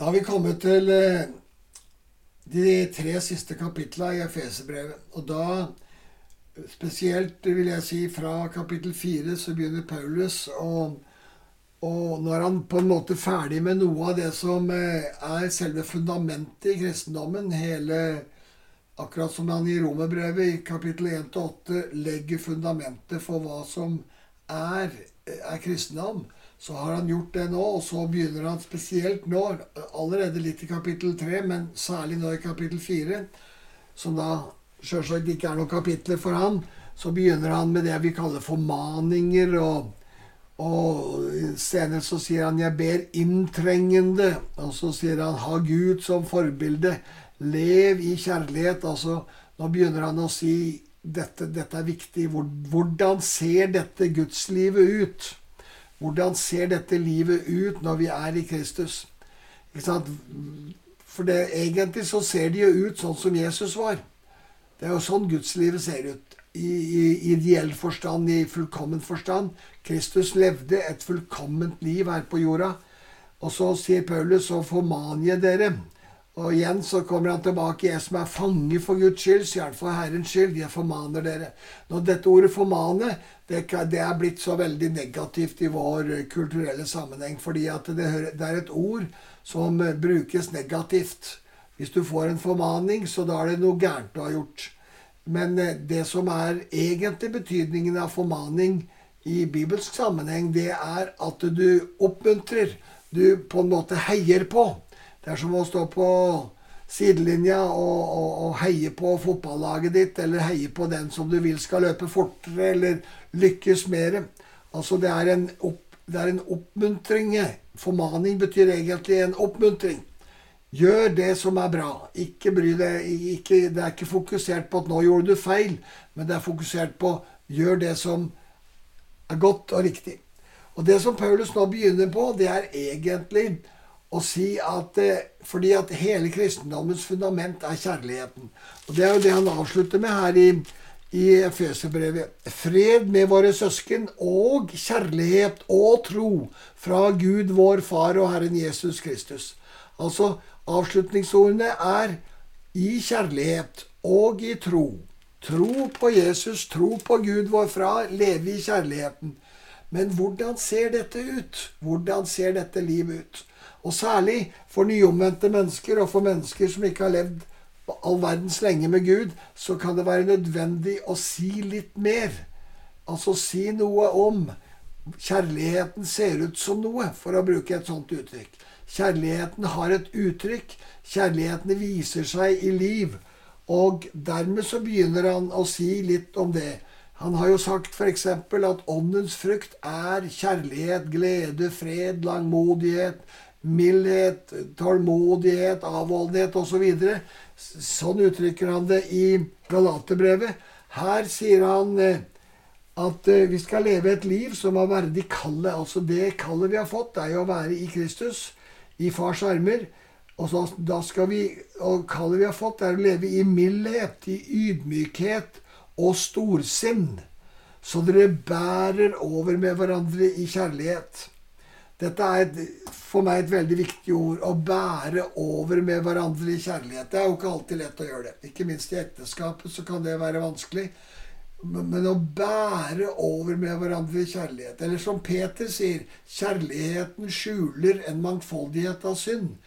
Da har vi kommet til eh, de tre siste kapitla i Efeserbrevet. Og da, spesielt vil jeg si fra kapittel fire, så begynner Paulus og, og nå er han på en måte ferdig med noe av det som eh, er selve fundamentet i kristendommen. Hele, akkurat som han i Romerbrevet i kapittel 1-8 legger fundamentet for hva som er, er kristendom så har han gjort det nå, og så begynner han spesielt nå, allerede litt i kapittel tre, men særlig nå i kapittel fire, som da sjølsagt ikke er noen kapitler for han, så begynner han med det vi kaller formaninger, og, og senere så sier han 'jeg ber inntrengende', og så sier han 'ha Gud som forbilde', 'lev i kjærlighet'. Altså, nå begynner han å si dette, dette er viktig. Hvordan ser dette gudslivet ut? Hvordan ser dette livet ut når vi er i Kristus? For det, egentlig så ser det jo ut sånn som Jesus var. Det er jo sånn gudslivet ser ut. I, i ideell forstand, i fullkommen forstand. Kristus levde et fullkomment liv her på jorda. Og så sier Paulus, så formaner jeg dere og igjen så kommer han tilbake. Jeg som er fange for Guds skyld, sier han for Herrens skyld. Jeg formaner dere. Når dette ordet 'formane' det, er blitt så veldig negativt i vår kulturelle sammenheng. Fordi at det, er et ord som brukes negativt. Hvis du får en formaning, så da er det noe gærent du har gjort. Men eh, det som er egentlig betydningen av formaning i bibelsk sammenheng, det er at du oppmuntrer. Du på en måte heier på. Det er som å stå på sidelinja og, og, og, heie på fotballaget ditt, eller heie på den som du vil skal løpe fortere eller lykkes mer. Altså, det er en, opp, det er en oppmuntring. Formaning betyr egentlig en oppmuntring. Gjør det som er bra. Ikke bry deg. Ikke, det er ikke fokusert på at 'nå gjorde du feil', men det er fokusert på 'gjør det som er godt og riktig'. Og det som Paulus nå begynner på, det er egentlig og si at eh, fordi at hele kristendommens fundament er kjærligheten. Og Det er jo det han avslutter med her i, i Efeserbrevet. Fred med våre søsken og kjærlighet og tro fra Gud vår Far og Herren Jesus Kristus. Altså, avslutningsordene er i kjærlighet og i tro. Tro på Jesus, tro på Gud vår Far, leve i kjærligheten. Men hvordan ser dette ut? Hvordan ser dette livet ut? Og særlig for nyomvendte mennesker og for mennesker som ikke har levd all verdens lenge med Gud, så kan det være nødvendig å si litt mer. Altså si noe om Kjærligheten ser ut som noe, for å bruke et sånt uttrykk. Kjærligheten har et uttrykk. Kjærligheten viser seg i liv. Og dermed så begynner han å si litt om det. Han har jo sagt f.eks. at åndens frukt er kjærlighet, glede, fred, langmodighet, mildhet, tålmodighet, avholdenhet osv. Så sånn uttrykker han det i Galaterbrevet. Her sier han eh, at eh, vi skal leve et liv som er verdig kallet. Altså det kallet vi har fått, er jo å være i Kristus, i fars armer. Og så, da skal vi, og kallet vi har fått, er å leve i mildhet, i ydmykhet og storsinn. Så dere bærer over med hverandre i kjærlighet. Dette er et, for meg et veldig viktig ord. Å bære over med hverandre i kjærlighet. Det er jo ikke alltid lett å gjøre det. Ikke minst i ekteskapet så kan det være vanskelig. Men å bære over med hverandre i kjærlighet. Eller som Peter sier, kjærligheten skjuler en mangfoldighet av synd.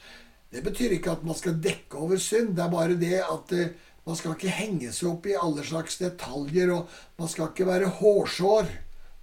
Det betyr ikke at man skal dekke over synd. Det er bare det at eh, man skal ikke henge seg opp i alle slags detaljer, og man skal ikke være hårsår.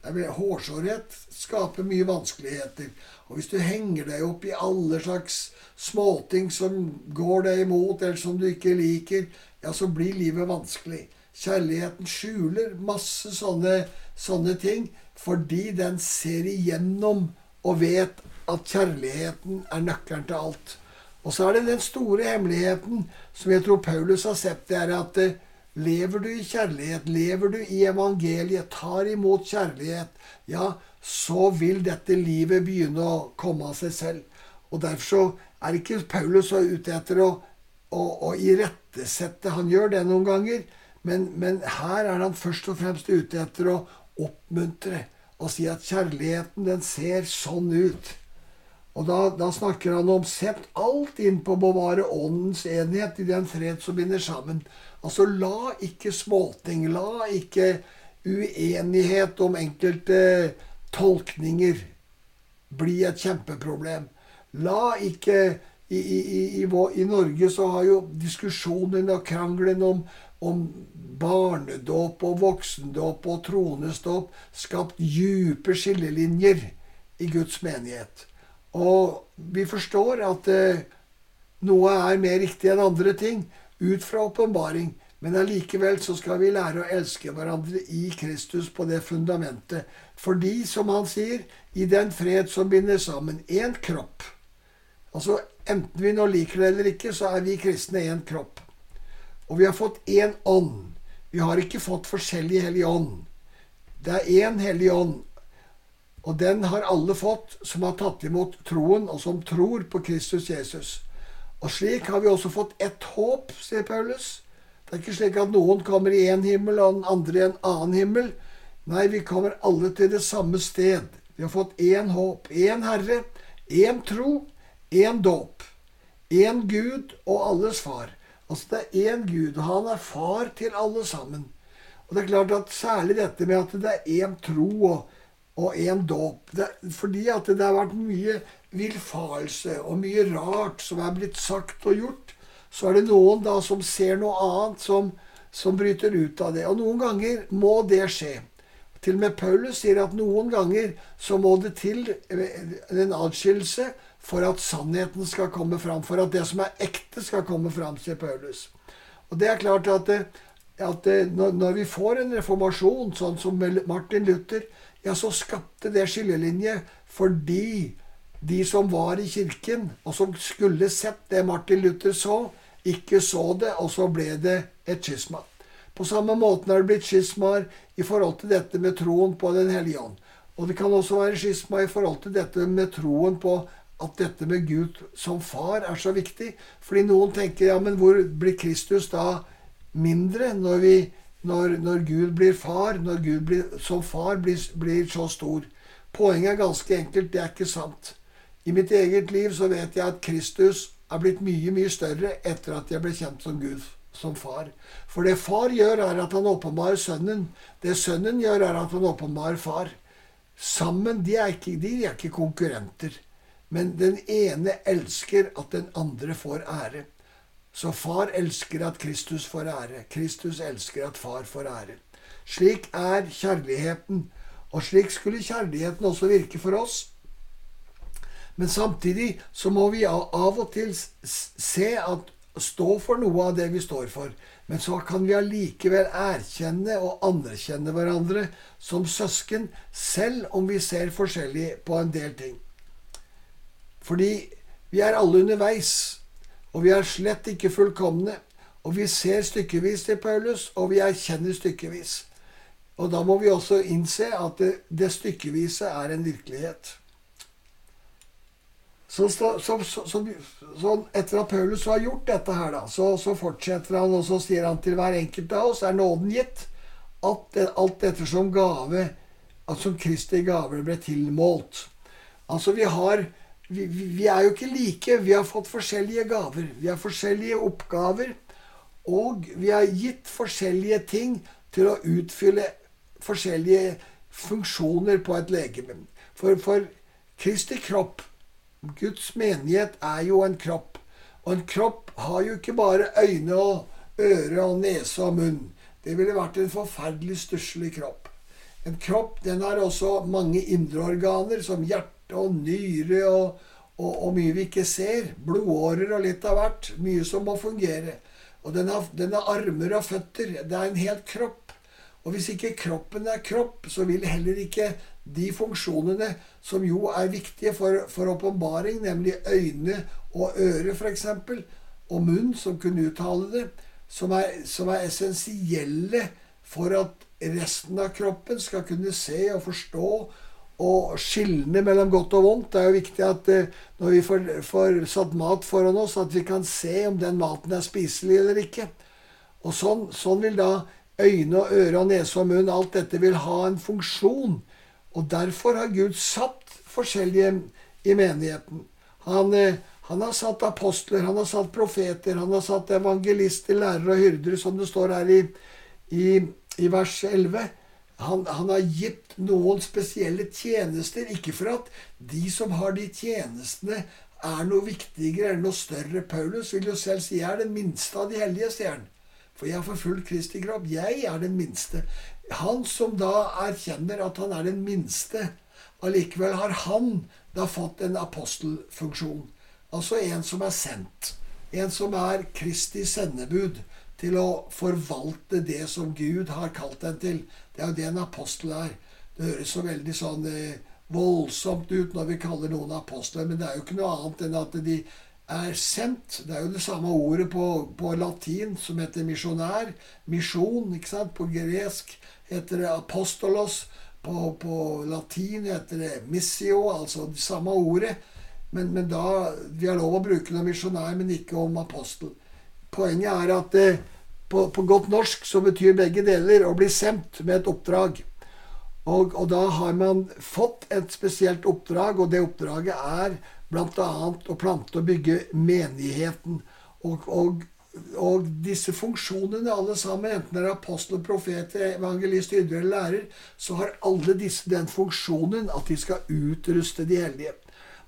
Hårsårhet skaper mye vanskeligheter. Og hvis du henger deg opp i alle slags småting som går deg imot, eller som du ikke liker, ja, så blir livet vanskelig. Kjærligheten skjuler masse sånne, sånne ting fordi den ser igjennom og vet at kjærligheten er nøkkelen til alt. Og så er det den store hemmeligheten som jeg tror Paulus har sett, det er at eh, Lever du i kjærlighet, lever du i evangeliet, tar imot kjærlighet, ja, så vil dette livet begynne å komme av seg selv. Og Derfor så er ikke Paulus så ute etter å, å, å irettesette. Han gjør det noen ganger, men, men her er han først og fremst ute etter å oppmuntre og si at kjærligheten, den ser sånn ut. Og da, da, snakker han om sett alt inn på å bevare åndens enhet i den fred som binder sammen. Altså la ikke småting, la ikke uenighet om enkelte tolkninger bli et kjempeproblem. La ikke i, i, i, i, Norge så har jo diskusjonen og krangelen om, om barnedåp og voksendåp og tronesdåp skapt dype skillelinjer i Guds menighet. Og vi forstår at eh, noe er mer riktig enn andre ting ut fra åpenbaring. Men allikevel så skal vi lære å elske hverandre i Kristus på det fundamentet. Fordi, som han sier, i den fred som binder sammen én kropp. Altså enten vi nå liker det eller ikke, så er vi kristne én kropp. Og vi har fått én ånd. Vi har ikke fått forskjellig hellig ånd. Det er én hellig ånd, og den har alle fått som har tatt imot troen, og som tror på Kristus Jesus. Og slik har vi også fått ett håp, sier Paulus. Det er ikke slik at noen kommer i én himmel og den andre i en annen himmel. Nei, vi kommer alle til det samme sted. Vi har fått én håp, én Herre, én tro, én dåp. Én Gud og alles far. Altså det er én Gud, og han er far til alle sammen. Og det er klart at særlig dette med at det er én tro og, og én dåp Fordi at det har vært mye villfarelse og mye rart som er blitt sagt og gjort, så er det noen da som ser noe annet, som, som bryter ut av det. Og noen ganger må det skje. Til og med Paulus sier at noen ganger så må det til en adskillelse for at sannheten skal komme fram. For at det som er ekte, skal komme fram, sier Paulus. Og det er klart at, at når vi får en reformasjon, sånn som Martin Luther, ja, så skapte det skillelinje fordi de som var i kirken, og som skulle sett det Martin Luther så, ikke så det, og så ble det et skisma. På samme måte har det blitt skismaer i forhold til dette med troen på Den hellige ånd. Og det kan også være skisma i forhold til dette med troen på at dette med Gud som far er så viktig. Fordi noen tenker ja, men hvor blir Kristus da mindre når, vi, når, når Gud blir far, når Gud blir, som far blir, blir, så stor? Poenget er ganske enkelt, det er ikke sant. I mitt eget liv så vet jeg at Kristus er blitt mye, mye større etter at jeg ble kjent som Gud som far. For det far gjør, er at han åpenbarer sønnen. Det sønnen gjør, er at han åpenbarer far. Sammen, de er ikke, de er ikke konkurrenter. Men den ene elsker at den andre får ære. Så far elsker at Kristus får ære. Kristus elsker at far får ære. Slik er kjærligheten. Og slik skulle kjærligheten også virke for oss. Men samtidig så må vi av og til se at stå for noe av det vi står for. Men så kan vi allikevel erkjenne og anerkjenne hverandre som søsken, selv om vi ser forskjellig på en del ting. Fordi vi er alle underveis, og vi er slett ikke fullkomne. Og vi ser stykkevis til Paulus, og vi erkjenner stykkevis. Og da må vi også innse at det, det stykkevise er en virkelighet. Så, så, så, så, etter at Paulus har gjort dette her, da, så, fortsetter han, og så sier han til hver enkelt av oss er nåden gitt. At alt ettersom gave, at som Kristi gaver ble tilmålt. Altså, vi har vi, vi, er jo ikke like. Vi har fått forskjellige gaver. Vi har forskjellige oppgaver. Og vi har gitt forskjellige ting til å utfylle forskjellige funksjoner på et legeme. For, for Kristi kropp, Guds menighet, er jo en kropp. Og en kropp har jo ikke bare øyne og øre og nese og munn. Det ville vært en forferdelig stusslig kropp. En kropp den har også mange indre organer, som hjerte og nyre og, og, og, mye vi ikke ser. Blodårer og litt av hvert. Mye som må fungere. Og den har, den har armer og føtter. Det er en hel kropp. Og hvis ikke kroppen er kropp, så vil heller ikke de funksjonene som jo er viktige for åpenbaring, nemlig øyne og øre f.eks., og munn som kunne uttale det, som er, som er essensielle for at resten av kroppen skal kunne se og forstå og skillene mellom godt og vondt. Det er jo viktig at eh, når vi får, får, satt mat foran oss, at vi kan se om den maten er spiselig eller ikke. Og sånn, sånn vil da øyne og øre og nese og munn, alt dette vil ha en funksjon. Og derfor har Gud satt forskjellige i menigheten. Han, eh, han, har satt apostler, han har satt profeter, han har satt evangelister, lærere og hyrdere, som det står her i, i, i vers 11. Han, han, har gitt noen spesielle tjenester, ikke for at de som har de tjenestene, er noe viktigere eller noe større. Paulus vil jo selv si 'jeg er den minste av de hellige', sier han. For jeg har forfulgt Kristi kropp. Jeg er den minste. Han som da erkjenner at han er den minste, allikevel har han da fått en apostelfunksjon. Altså en som er sendt. En som er Kristi sendebud til å forvalte det som Gud har kalt den til. Det er jo det en apostel er. Det høres så veldig sånn eh, voldsomt ut når vi kaller noen apostler, men det er jo ikke noe annet enn at de er sendt. Det er jo det samme ordet på, på latin som heter misjonær. Misjon, ikke sant? På gresk heter det apostolos. På, på latin heter det missio, altså det samme ordet. Men, men, da Vi har lov å bruke det om misjonær, men ikke om apostel. Poenget er at det, eh, på, på godt norsk så betyr begge deler å bli sendt med et oppdrag. Og, og, da har man fått et spesielt oppdrag, og det oppdraget er bl.a. å plante og bygge menigheten. Og, og, og, disse funksjonene, alle sammen, enten det er apostel, profet, evangelist, hyrde eller lærer, så har alle disse den funksjonen at de skal utruste de hellige.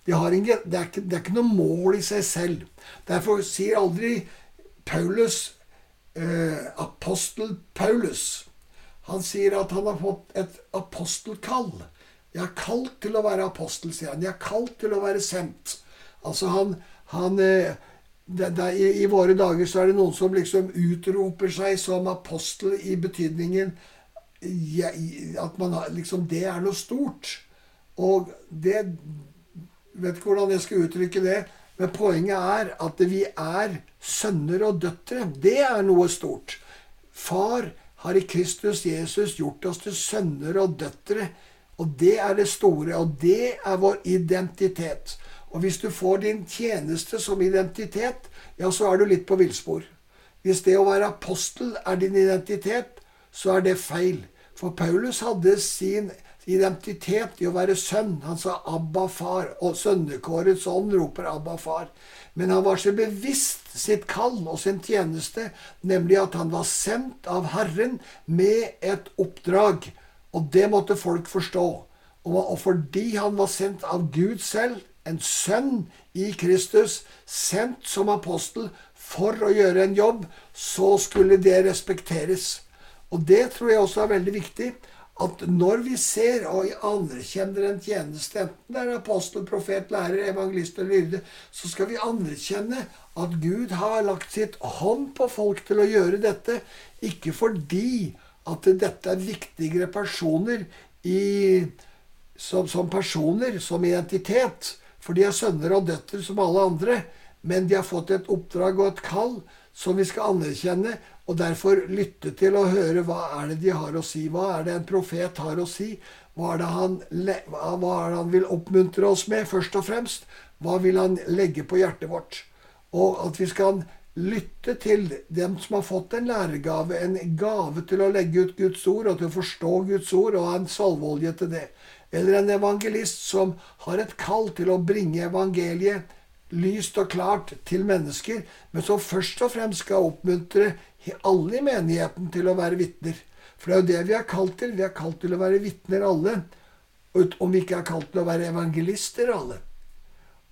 De en, det, er ikke, det, er ikke, noe mål i seg selv. Derfor sier aldri Paulus eh, apostel Paulus. Han sier at han har fått et apostelkall. Jeg er kalt til å være apostel, sier han. Jeg er kalt til å være sendt. Altså han, han det, eh, det, i, i, våre dager så er det noen som liksom utroper seg som apostel i betydningen at man har, liksom Det er noe stort. Og det Vet ikke hvordan jeg skal uttrykke det. Men poenget er at vi er sønner og døtre. Det er noe stort. Far har i Kristus Jesus gjort oss til sønner og døtre. Og det er det store, og det er vår identitet. Og hvis du får din tjeneste som identitet, ja, så er du litt på villspor. Hvis det å være apostel er din identitet, så er det feil. For Paulus hadde sin identitet i å være sønn. Han sa 'Abba, far', og sønnekårets ånd roper 'Abba, far'. Men han var så bevisst sitt kall og sin tjeneste, nemlig at han var sendt av Herren med et oppdrag. Og det måtte folk forstå. Og fordi han var sendt av Gud selv, en sønn i Kristus, sendt som apostel for å gjøre en jobb, så skulle det respekteres. Og det tror jeg også er veldig viktig at når vi ser og anerkjenner en tjeneste, enten det er apostel, profet, lærer, evangelist eller hyrde, så skal vi anerkjenne at Gud har lagt sitt hånd på folk til å gjøre dette, ikke fordi at dette er viktigere personer i, som, som personer, som identitet, for de er sønner og døtre som alle andre, men de har fått et oppdrag og et kall som vi skal anerkjenne, og derfor lytte til og høre hva er det de har å si. Hva er det en profet har å si? Hva er det han, hva er det han vil oppmuntre oss med, først og fremst? Hva vil han legge på hjertet vårt? Og at vi skal lytte til dem som har fått en lærergave, en gave til å legge ut Guds ord og til å forstå Guds ord, og ha en salveolje til det. Eller en evangelist som har et kall til å bringe evangeliet lyst og klart til mennesker, men som først og fremst skal oppmuntre alle i menigheten til å være vitner. For det er jo det vi er kalt til. Vi er kalt til å være vitner alle. Om vi ikke er kalt til å være evangelister alle.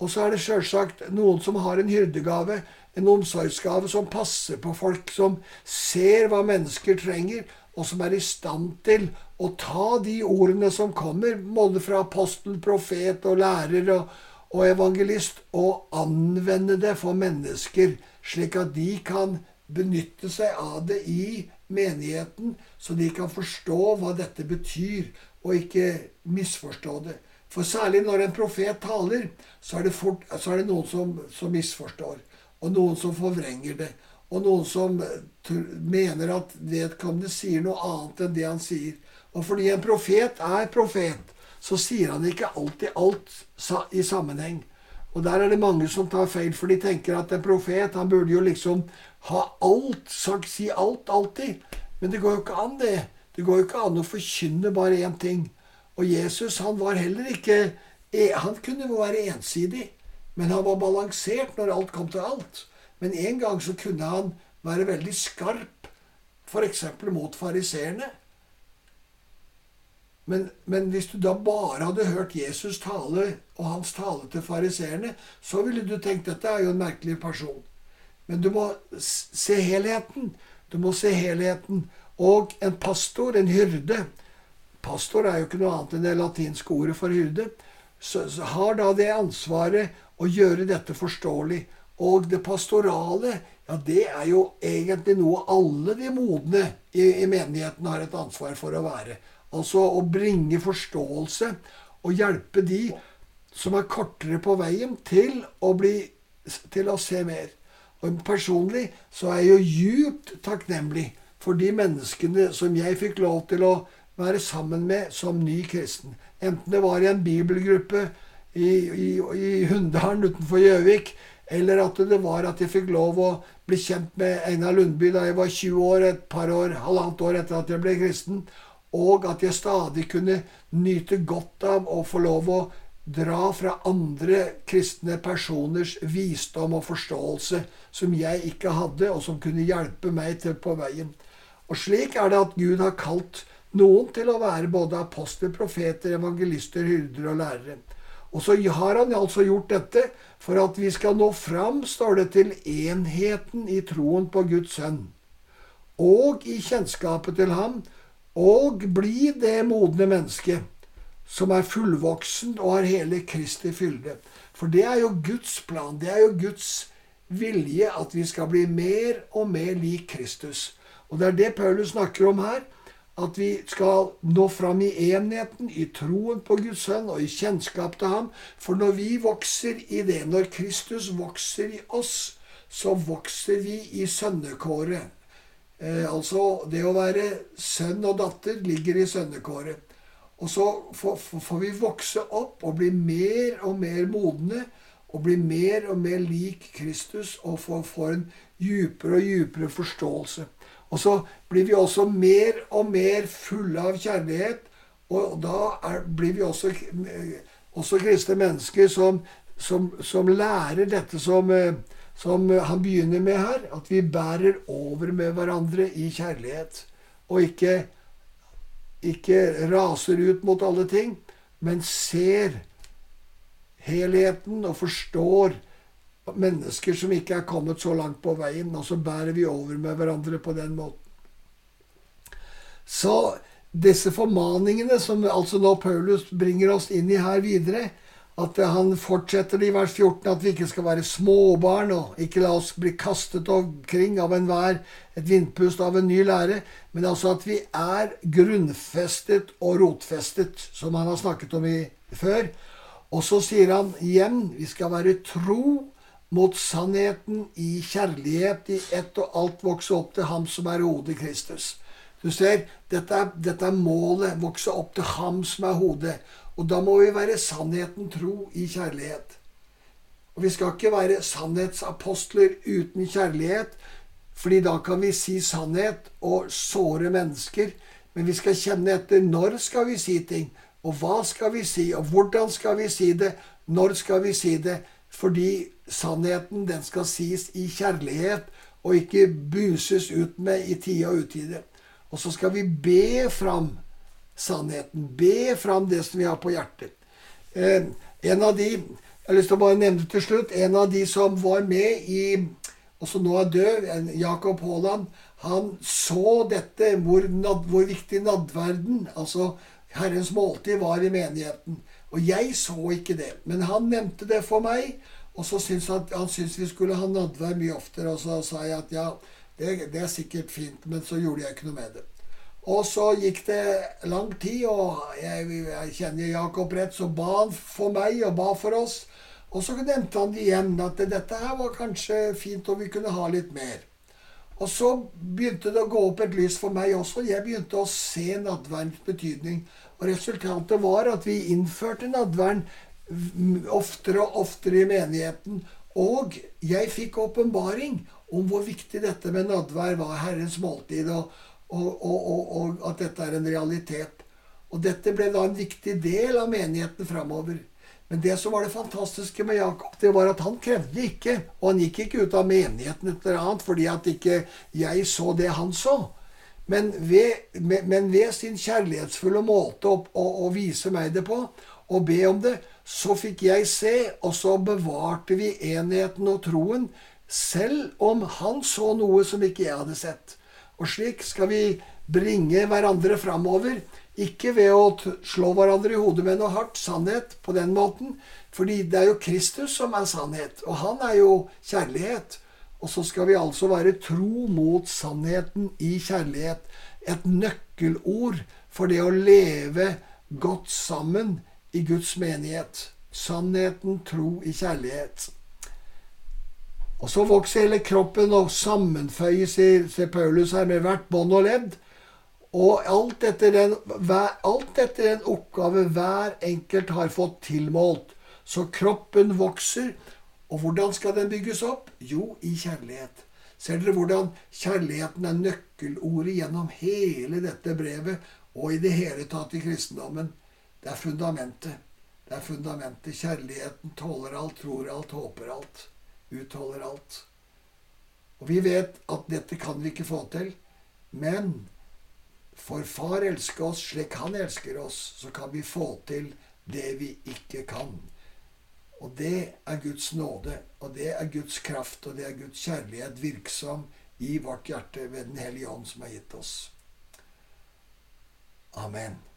Og så er det sjølsagt noen som har en hyrdegave, en omsorgsgave, som passer på folk, som ser hva mennesker trenger, og som er i stand til å ta de ordene som kommer, både fra apostel, profet og lærer og, og evangelist, og anvende det for mennesker, slik at de kan benytte seg av det i menigheten, så de kan forstå hva dette betyr, og ikke misforstå det. For særlig når en profet taler, så er det, fort, så er det noen som, som, misforstår. Og noen som forvrenger det. Og noen som mener at vedkommende sier noe annet enn det han sier. Og fordi en profet er profet, så sier han ikke alltid alt i sammenheng. Og der er det mange som tar feil, for de tenker at en profet han burde jo liksom ha alt, sagt, si alt, alltid. Men det går jo ikke an, det. Det går jo ikke an å forkynne bare én ting. Og Jesus han var heller ikke E, han kunne jo være ensidig, men han var balansert når alt kom til alt. Men en gang så kunne han være veldig skarp, f.eks. mot fariseerne. Men, men, hvis du da bare hadde hørt Jesus tale og hans tale til fariseerne, så ville du tenkt dette er jo en merkelig person. Men du må se helheten. Du må se helheten. Og en pastor, en hyrde Pastor er jo ikke noe annet enn det latinske ordet for hyrde. Så, så har da det ansvaret å gjøre dette forståelig. Og det pastorale, ja, det er jo egentlig noe alle de modne i, i menigheten har et ansvar for å være. Altså å bringe forståelse og hjelpe de som er kortere på veien, til å, bli, til å se mer. Og Personlig så er jeg jo djupt takknemlig for de menneskene som jeg fikk lov til å være sammen med som ny kristen. Enten det var i en bibelgruppe i, i, i Hunndalen utenfor Gjøvik, eller at det var at jeg fikk lov å bli kjent med Einar Lundby da jeg var 20 år, et par år, halvannet år etter at jeg ble kristen og at jeg stadig kunne nyte godt av å få lov å dra fra andre kristne personers visdom og forståelse som jeg ikke hadde, og som kunne hjelpe meg til på veien. Og slik er det at Gud har kalt noen til å være både apostler, profeter, evangelister, hyrder og lærere. Og så har han altså gjort dette for at vi skal nå fram, står det, til enheten i troen på Guds sønn, og i kjennskapet til ham, og bli det modne mennesket som er fullvoksen og har hele Kristi fylde. For det er jo Guds plan. Det er jo Guds vilje at vi skal bli mer og mer lik Kristus. Og det er det Paulus snakker om her. At vi skal nå fram i enheten, i troen på Guds sønn og i kjennskap til ham. For når vi vokser i det, når Kristus vokser i oss, så vokser vi i sønnekåret. Eh, altså, det å være sønn og datter ligger i sønnekåret. Og så får, vi vokse opp og bli mer og mer modne og bli mer og mer lik Kristus og få, en djupere og djupere forståelse. Og så blir vi også mer og mer fulle av kjærlighet, og da er, blir vi også, også kristne mennesker som, som, som lærer dette som eh, som han begynner med her, at vi bærer over med hverandre i kjærlighet. Og ikke, ikke raser ut mot alle ting, men ser helheten og forstår mennesker som ikke er kommet så langt på veien, og så bærer vi over med hverandre på den måten. Så disse formaningene som altså nå Paulus bringer oss inn i her videre, at han fortsetter i vers 14 at vi ikke skal være småbarn og ikke la oss bli kastet omkring av enhver et vindpust av en ny lære, men altså at vi er grunnfestet og rotfestet, som han har snakket om i, før. Og så sier han igjen vi skal være tro mot sannheten i kjærlighet, i ett og alt vokse opp til ham som er hodet Kristus. Du ser, dette er, dette er målet. Vokse opp til ham som er hodet. Og da må vi være sannheten tro i kjærlighet. Og vi skal ikke være sannhetsapostler uten kjærlighet, fordi da kan vi si sannhet og såre mennesker. Men vi skal kjenne etter når skal vi si ting, og hva skal vi si, og hvordan skal vi si det, når skal vi si det. Fordi sannheten, den skal sies i kjærlighet, og ikke buses ut med i tide og utide. Og så skal vi be fram sannheten. Be fram det som vi har på hjertet. Eh, en av de jeg har lyst til å bare nevne til slutt, en av de som var med i og som nå er død, Jakob Haaland, han så dette, hvor, nad, hvor viktig nadverden, altså Herrens måltid, var i menigheten. Og jeg så ikke det. Men han nevnte det for meg, og så syntes han, han syntes vi skulle ha nadvær mye oftere. Og så sa jeg at ja, det, det er sikkert fint, men så gjorde jeg ikke noe med det. Og så gikk det lang tid, og jeg, jeg kjenner Jakob rett, så ba han for meg og ba for oss. Og så nevnte han igjen at dette her var kanskje fint, og vi kunne ha litt mer. Og så begynte det å gå opp et lys for meg også. Jeg begynte å se nadverdens betydning. Og resultatet var at vi innførte nadvern oftere og oftere i menigheten. Og jeg fikk åpenbaring om hvor viktig dette med nadvær var, Herrens måltid. og og, og, og, at dette er en realitet. Og dette ble da en viktig del av menigheten framover. Men det som var det fantastiske med Jakob, det var at han krevde ikke. Og han gikk ikke ut av menigheten eller annet fordi at ikke jeg så det han så. Men ved, men ved sin kjærlighetsfulle måte å, å, å, vise meg det på, og be om det, så fikk jeg se, og så bevarte vi enheten og troen, selv om han så noe som ikke jeg hadde sett. Og slik skal vi bringe hverandre framover ikke ved å slå hverandre i hodet med noe hardt sannhet på den måten. Fordi det er jo Kristus som er sannhet, og han er jo kjærlighet. Og så skal vi altså være tro mot sannheten i kjærlighet. Et nøkkelord for det å leve godt sammen i Guds menighet. Sannheten, tro i kjærlighet. Og så vokser hele kroppen og sammenføyes, sier Paulus her, med hvert bånd og ledd. Og alt etter, den, alt etter den oppgave hver enkelt har fått tilmålt. Så kroppen vokser. Og hvordan skal den bygges opp? Jo, i kjærlighet. Ser dere hvordan kjærligheten er nøkkelordet gjennom hele dette brevet og i det hele tatt i kristendommen? Det er fundamentet. Det er fundamentet. Kjærligheten tåler alt, tror alt, håper alt, utholder alt. Og vi vet at dette kan vi ikke få til. Men for Far elsker oss slik Han elsker oss, så kan vi få til det vi ikke kan. Og det er Guds nåde, og det er Guds kraft, og det er Guds kjærlighet virksom i vårt hjerte ved Den hellige ånd som er gitt oss. Amen.